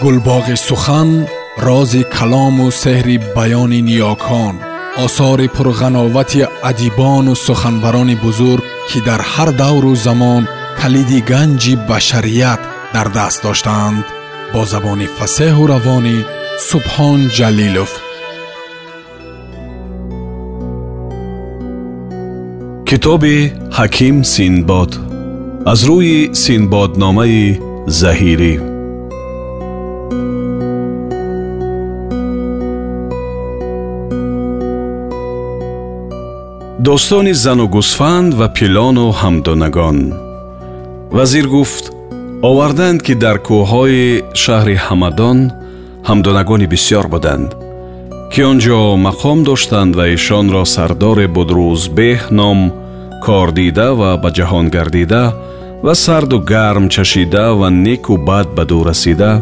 гулбоғи сухан рози калому сеҳри баёни ниёкон осори пурғановати адибону суханбарони бузург ки дар ҳар давру замон калиди ганҷи башарият дар даст доштаанд бо забони фасеҳу равонӣ субҳон ҷалилов китоби ҳаким синбод аз рӯи синбодномаи заҳирӣ достони зану гусфанд ва пилону ҳамдонагон вазир гуфт оварданд ки дар кӯҳҳои шаҳри ҳамадон ҳамдонагони бисьёр буданд ки он ҷо мақом доштанд ва эшонро сардоре будрӯзбеҳ ном кордида ва ба ҷаҳон гардида ва сарду гарм чашида ва неку бад ба ду расида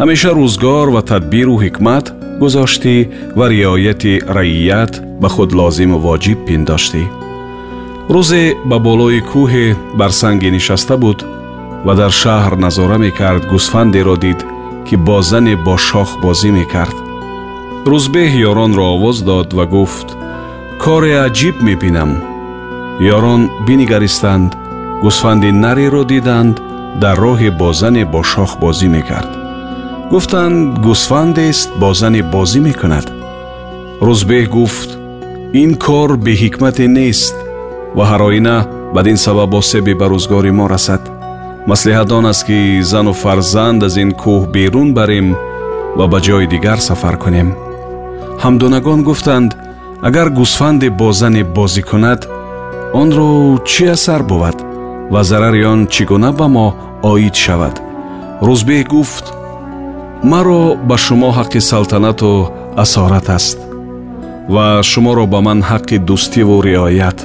ҳамеша рӯзгор ва тадбиру ҳикмат گذاشتی و ریایت رعیت به خود لازم و واجب پنداشتی داشتی روز به بالای کوه بر سنگ نشسته بود و در شهر نظاره می کرد گسفنده را دید که با زن با شاخ بازی می کرد روز به یاران را آواز داد و گفت کار عجیب می یاران بینی گریستند گسفنده نری را دیدند در راه بازن با شاخ بازی میکرد گفتند است زن بازی می کند روزبه گفت این کار به حکمت نیست و هر بعد بدین سبب با به بروزگار ما رسد مصلحت است که زن و فرزند از این کوه بیرون بریم و به جای دیگر سفر کنیم همدونگان گفتند اگر گوسفند با زن بازی کند آن رو چی اثر بود و ضرر آن چگونه به ما آید شود روزبه گفت маро ба шумо ҳаққи салтанату асорат аст ва шуморо ба ман ҳаққи дӯстиву риоят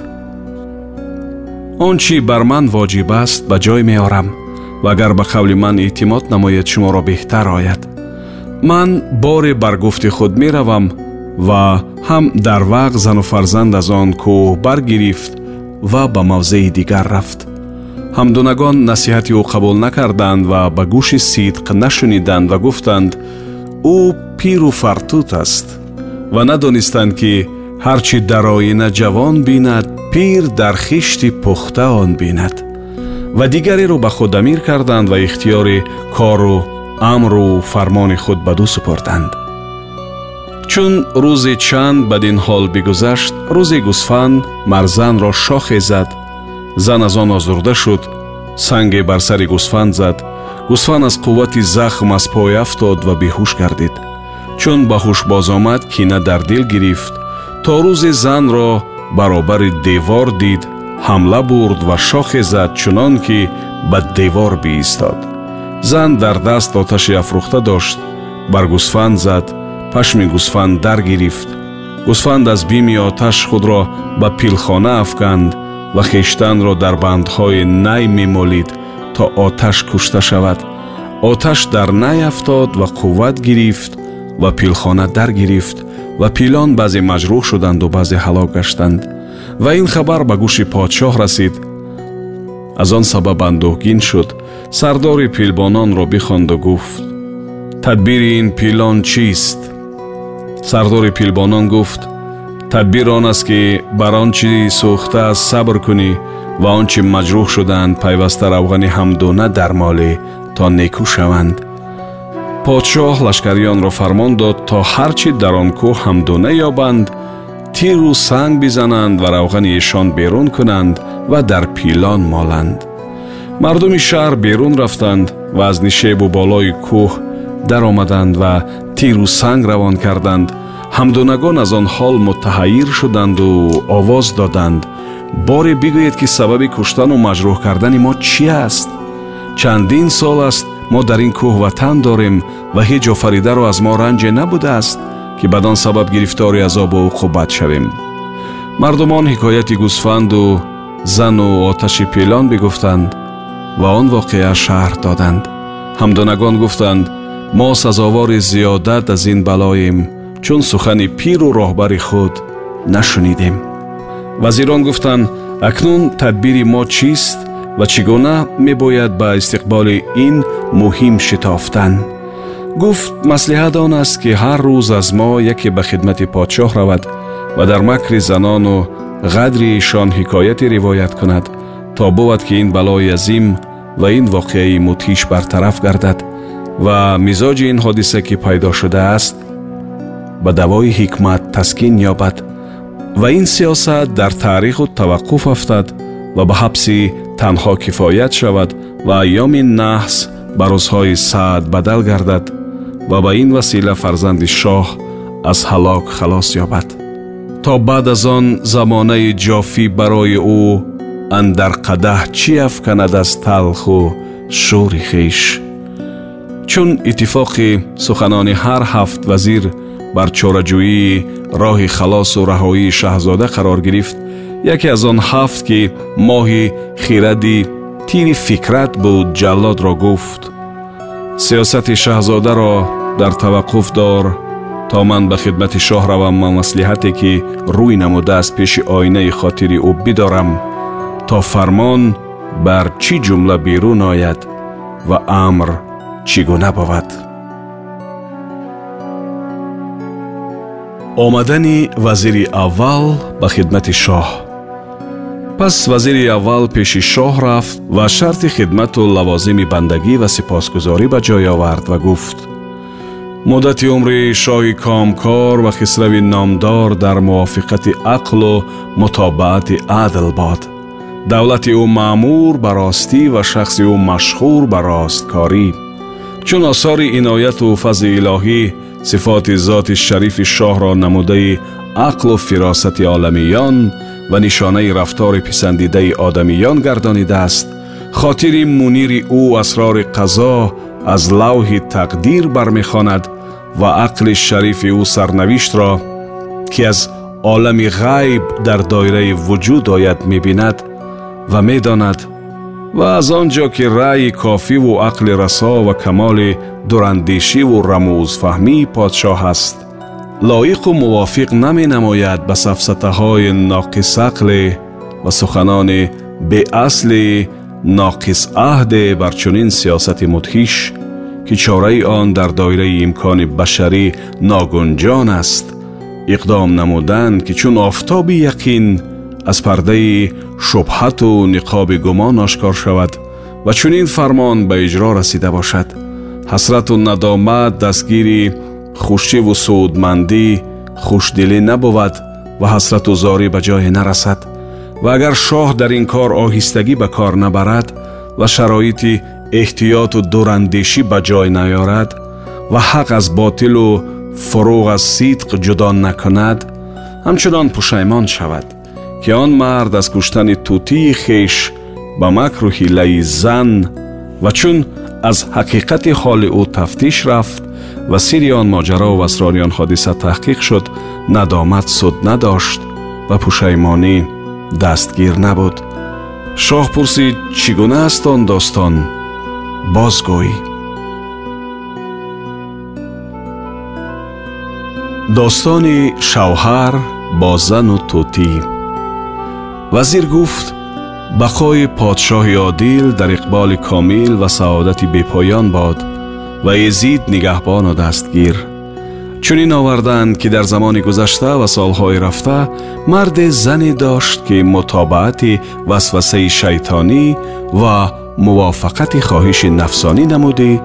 он чи бар ман воҷиб аст ба ҷой меорам ва агар ба қавли ман эътимод намояд шуморо беҳтар ояд ман боре бар гуфти худ меравам ва ҳам дар вақт зану фарзанд аз он кӯҳ баргирифт ва ба мавзеи дигар рафт ҳамдунагон насиҳати ӯ қабул накарданд ва ба гӯши сидқ нашуниданд ва гуфтанд ӯ пиру фартут аст ва надонистанд ки ҳар чи дар оина ҷавон бинад пир дар хишти пухта он бинад ва дигареро ба худ амир карданд ва ихтиёри кору амру фармони худ ба ду супорданд чун рӯзи чанд бадин ҳол бигузашт рӯзи гусфанд марзанро шохе зад зан аз он озурда шуд санге бар сари гусфанд зад гусфанд аз қуввати захм аз пой афтод ва беҳуш гардид чун ба хуш боз омад кина дар дил гирифт то рӯзе занро баробари девор дид ҳамла бурд ва шохе зад чунон ки ба девор биистод зан дар даст оташи афрӯхта дошт бар гусфанд зад пашми гусфанд даргирифт гусфанд аз бими оташ худро ба пилхона афканд و را در بندهای نای می تا آتش کشته شود آتش در نای افتاد و قوت گرفت و پیلخانه در گرفت و پیلان بعضی مجروح شدند و بعضی حلا گشتند و این خبر به گوش پادشاه رسید از آن سبب اندوگین شد سردار پیلبانان را بیخاند و گفت تدبیر این پیلان چیست؟ سردار پیلبانان گفت تدبیر آن است که بر آن چی سوخته صبر کنی و آن چی مجروح شدند پیوسته روغن همدونه در مالی تا نیکو شوند پادشاه لشکریان را فرمان داد تا هر چی در آن کو همدونه یابند تیر و سنگ بزنند و روغن بیرون کنند و در پیلان مالند مردم شهر بیرون رفتند و از نشیب و بالای کوه در آمدند و تیر و سنگ روان کردند ҳамдунагон аз он ҳол мутаҳайир шуданду овоз доданд боре бигӯед ки сабаби куштану маҷрӯҳ кардани мо чӣ аст чандин сол аст мо дар ин кӯҳ ватан дорем ва ҳеҷ офаридаро аз мо ранҷе набудааст ки бадон сабаб гирифтори азобу уқубат шавем мардумон ҳикояти гусфанду зану оташи пилон бигуфтанд ва он воқеа шаҳр доданд ҳамдунагон гуфтанд мо сазовори зиёдат аз ин балоем чун сухани пиру роҳбари худ нашунидем вазирон гуфтанд акнун тадбири мо чист ва чӣ гуна мебояд ба истиқболи ин муҳим шитофтан гуфт маслиҳат он аст ки ҳар рӯз аз мо яке ба хидмати подшоҳ равад ва дар макри занону ғадри ишон ҳикояте ривоят кунад то бувад ки ин балои азим ва ин воқеаи мутиш бартараф гардад ва мизоҷи ин ҳодиса ки пайдо шудааст ба давои ҳикмат таскин ёбад ва ин сиёсат дар таъриху таваққуф афтад ва ба ҳабси танҳо кифоят шавад ва айёми наҳс ба рӯзҳои саъд бадал гардад ва ба ин васила фарзанди шоҳ аз ҳалок халос ёбад то баъд аз он замонаи ҷофӣ барои ӯ андар қадаҳ чӣ афканад аз талху шӯри хиш чун иттифоқи суханони ҳар ҳафт вазир بر چارجویی راه خلاص و رهایی شهزاده قرار گرفت یکی از آن هفت که ماهی خیردی تیر فکرت بود جلاد را گفت سیاست شهزاده را در توقف دار تا من به خدمت شاه رو و مسلحتی که روی نموده از پیش آینه خاطری او بیدارم تا فرمان بر چی جمله بیرون آید و امر چی گونه омадани вазири аввал ба хидмати шоҳ пас вазири аввал пеши шоҳ рафт ва шарти хидмату лавозими бандагӣ ва сипосгузорӣ ба ҷой овард ва гуфт муддати умри шоҳи комкор ва хисрави номдор дар мувофиқати ақлу мутобаати адл бод давлати ӯ маъмур ба ростӣ ва шахси ӯ машҳур ба росткорӣ чун осори инояту фазли илоҳӣ صفات ذات شریف شاه را نموده عقل و فراست عالمیان و نشانه رفتار پسندیده آدمیان گردانیده است خاطر منیر او اسرار قضا از لوح تقدیر برمیخواند و عقل شریف او سرنوشت را که از عالم غیب در دایره وجود آید میبیند و میداند و از آنجا که رأی کافی و عقل رسا و کمال دوراندیشی و رموز فهمی پادشاه است لایق و موافق نمی نماید به سفسته های ناقص عقل و سخنان به اصل ناقص عهد بر چنین سیاست مدهیش که چاره آن در دایره امکان بشری ناگنجان است اقدام نمودن که چون آفتاب یقین از پرده و نقاب گمان آشکار شود و چون این فرمان به اجرا رسیده باشد حسرت و ندامت دستگیری خوشی و سودمندی خوشدلی نبود و حسرت و زاری به جای نرسد و اگر شاه در این کار آهستگی به کار نبرد و شرایط احتیاط و دورندشی به جای نیارد و حق از باطل و فروغ از صدق جدا نکند همچنان پشیمان شود ки он мард аз куштани тӯтии хеш ба макру ҳилаи зан ва чун аз ҳақиқати ҳоли ӯ тафтиш рафт ва сирри он моҷаро ва асрори он ҳодиса таҳқиқ шуд надомат суд надошт ва пушаймонӣ дастгир набуд шоҳ пурсӣ чӣ гуна аст он достон бозгӯй достони шавҳар бо зану тӯтӣ وزیر گفت بخوای پادشاه عادل در اقبال کامل و سعادت بپایان باد و یزید نگهبان و دستگیر چون این آوردن که در زمان گذشته و سالهای رفته مرد زنی داشت که متابعت وسوسه شیطانی و موافقت خواهش نفسانی نمودی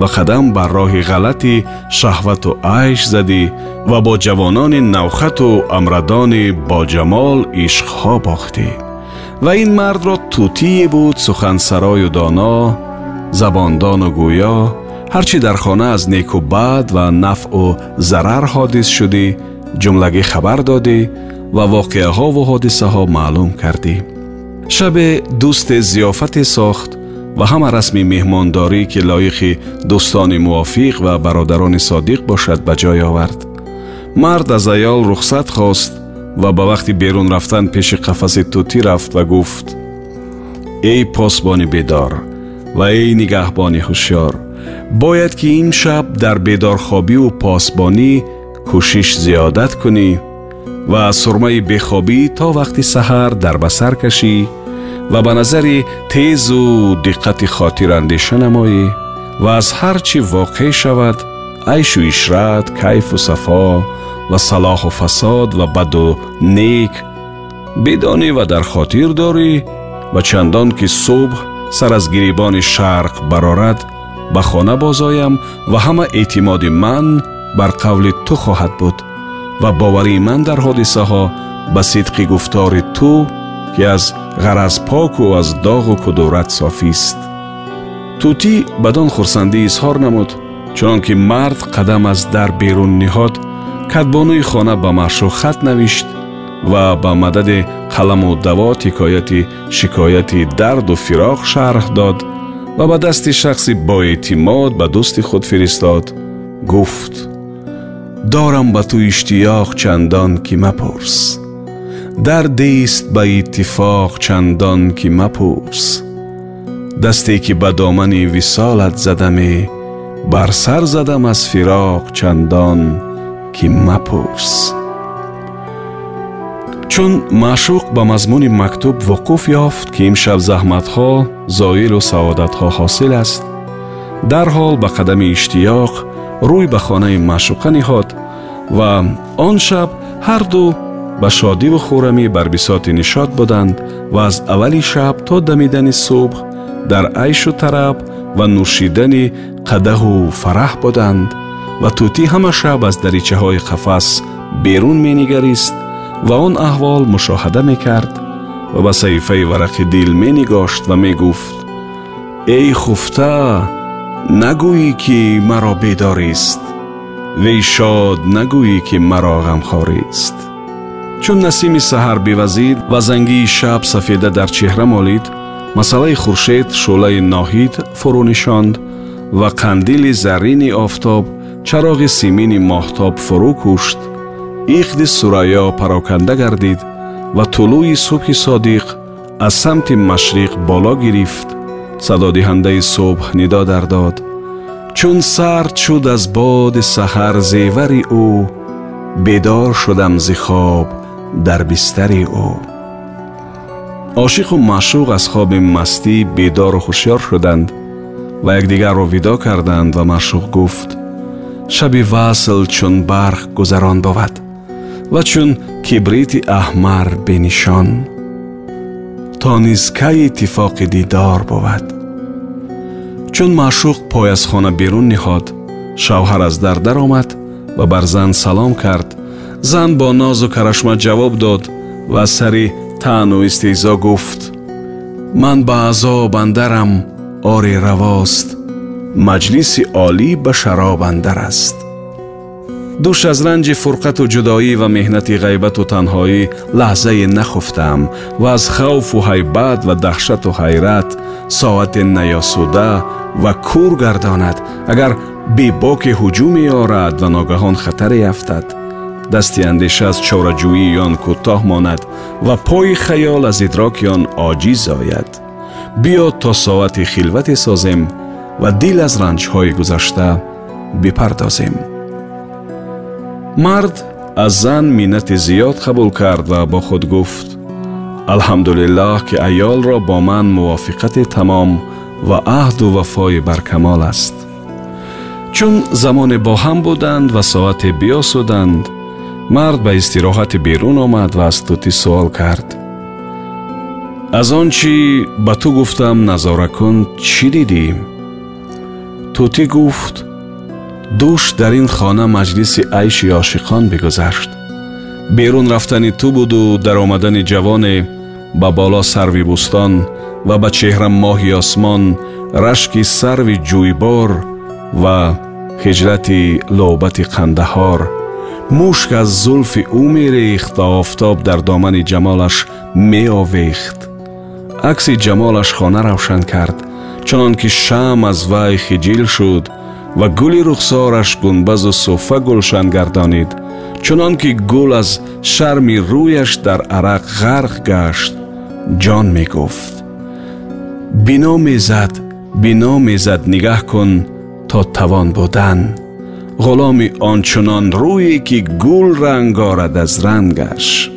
و قدم بر راه غلطی شهوت و عیش زدی و با جوانان نوخت و امردان با جمال عشقها باختی و این مرد را توتی بود سخن سرای و دانا زباندان و گویا هرچی در خانه از نیک و بد و نفع و زرر حادث شدی جملگی خبر دادی و واقعه ها و حادثه ها معلوم کردی شب دوست زیافت ساخت و همه رسم مهمانداری که لایق دوستان موافق و برادران صادق باشد به جای آورد مرد از ایال رخصت خواست و به وقتی بیرون رفتن پیش قفس توتی رفت و گفت ای پاسبان بیدار و ای نگهبان هوشیار باید که این شب در بیدارخوابی و پاسبانی کوشش زیادت کنی و از سرمه بخوابی تا وقتی سحر در بسر کشی ва ба назари тезу диққати хотирандеша намоӣ ва аз ҳар чӣ воқеъ шавад айшу ишрат кайфу сафо ва салоҳу фасод ва баду нек бидонӣ ва дар хотир дорӣ ва чандон ки субҳ сар аз гирибони шарқ барорад ба хона бозоям ва ҳама эътимоди ман бар қавли ту хоҳад буд ва боварии ман дар ҳодисаҳо ба сидқи гуфтори ту ки аз ғараз поку аз доғу кудурат софист тӯтӣ бадон хурсандӣ изҳор намуд чунонки мард қадам аз дар берун ниҳод кадбонуи хона ба маъшӯ хат навишт ва ба мадади қаламу давот ҳикояти шикояти дарду фироғ шарҳ дод ва ба дасти шахси боэътимод ба дӯсти худ фиристод гуфт дорам ба ту иштиёқ чандон ки мапурс дардест ба иттифоқ чандон ки мапурс дасте ки ба домани висолат задаме бар сар задам аз фироқ чандон ки мапурс чун маъшуқ ба мазмуни мактуб вуқуф ёфт ки имшаб заҳматҳо зоилу саодатҳо ҳосил аст дарҳол ба қадами иштиёқ рӯй ба хонаи маъшуқа ниҳод ва он шаб ҳарду ба шодиву хӯрамӣ бар бисоти нишод буданд ва аз аввали шаб то дамидани субҳ дар айшу тараб ва нӯшидани қадаҳу фараҳ буданд ва тӯтӣ ҳама шаб аз даричаҳои қафас берун менигарист ва он аҳвол мушоҳада мекард ва ба саҳифаи варақи дил менигошт ва мегуфт эй хуфта нагӯӣ ки маро бедорист вей шод нагӯӣ ки маро ғамхорист چون نسیم سحر بی‌وزیر و زنگی شب سفیده در چهره مالید مساله خورشید شوله ناهید فرو نشاند و قندیل زرین آفتاب چراغ سیمین ماهتاب فرو کشت ایخد سرایا پراکنده گردید و طلوع صبح صادق از سمت مشرق بالا گرفت صدا دهنده صبح ندا در داد چون سرد شد از باد سحر زیوری او بیدار شدم زی خواب дар бистари ӯ ошиқу машуқ аз хоби мастӣ бедору хушьёр шуданд ва якдигарро видо карданд ва машуқ гуфт шаби васл чун барх гузарон бовад ва чун кибрити аҳмар бенишон то низ кай иттифоқи дидор бовад чун машуқ пой аз хона берун ниҳод шавҳар аз дар даромад ва бар зан салом кард зан бо нозу карашма ҷавоб дод ва сари таъну истеҳзо гуфт ман ба аъзо бандарам оре равост маҷлиси олӣ ба шароб андар аст дӯш аз ранҷи фурқату ҷудоӣ ва меҳнати ғайбату танҳоӣ лаҳзае нахуфтаам ва аз хавфу ҳайбат ва даҳшату ҳайрат соате наёсуда ва кур гардонад агар бебоке ҳуҷуме орад ва ногаҳон хатаре афтад دستی اندیشه از چارجویی آن کوتاه ماند و پای خیال از ادراک آن آجیز آید بیا تا ساعت خلوت سازم و دل از رنج های گذشته بپردازیم مرد از زن مینت زیاد قبول کرد و با خود گفت الحمدلله که ایال را با من موافقت تمام و عهد و وفای برکمال است چون زمان با هم بودند و ساعت بیاسودند مرد به استراحت بیرون آمد و از توتی سوال کرد از آن چی به تو گفتم نظاره کن چی دیدی؟ توتی گفت دوش در این خانه مجلس عیش عاشقان بگذشت بیرون رفتن تو بود و در آمدن جوان با بالا سروی بستان و به چهره ماهی آسمان رشک سروی جویبار و خجلت لعبت قندهار مشک از زلف او و آفتاب در دامن جمالش می آویخت عکس جمالش خانه روشن کرد چنان که شم از وای خجیل شد و گلی رخسارش گنبز و صوفه گلشن گردانید چنان که گل از شرمی رویش در عرق غرق گشت جان می گفت بینا می زد بینا می زد نگه کن تا توان بودن غلامی آنچنان رویی که گل رنگ از رنگش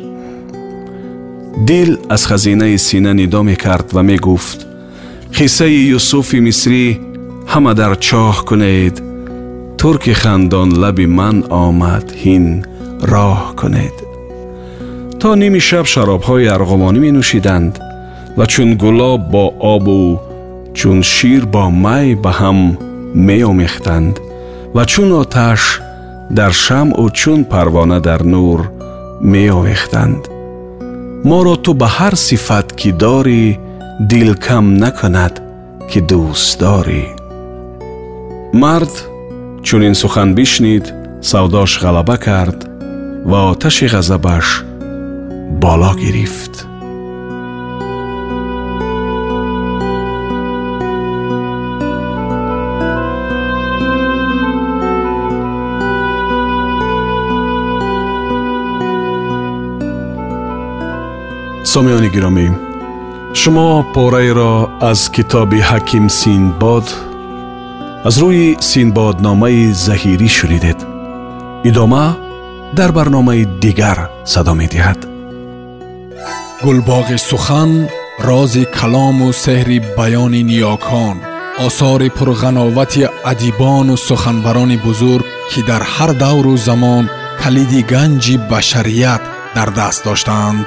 دل از خزینه سینه ندام می کرد و می گفت خیصه یوسف مصری همه در چاه کنید ترک خندان لب من آمد هین راه کنید تا نیمی شب شراب های ارغمانی می نوشیدند و چون گلاب با آب و چون شیر با می به هم می ва чун оташ дар шамъу чун парвона дар нур меовехтанд моро ту ба ҳар сифат ки дорӣ дил кам накунад ки дӯст дорӣ мард чунин сухан бишнид савдош ғалаба кард ва оташи ғазабаш боло гирифт سامیانی گیرامی شما پاره را از کتاب حکیم سینباد از روی سینباد نامه زهیری شدیدید ادامه در برنامه دیگر صدا می دید گلباغ سخن راز کلام و سحر بیان نیاکان آثار پرغناوت عدیبان و سخنوران بزرگ که در هر دور و زمان کلید گنج بشریت در دست داشتند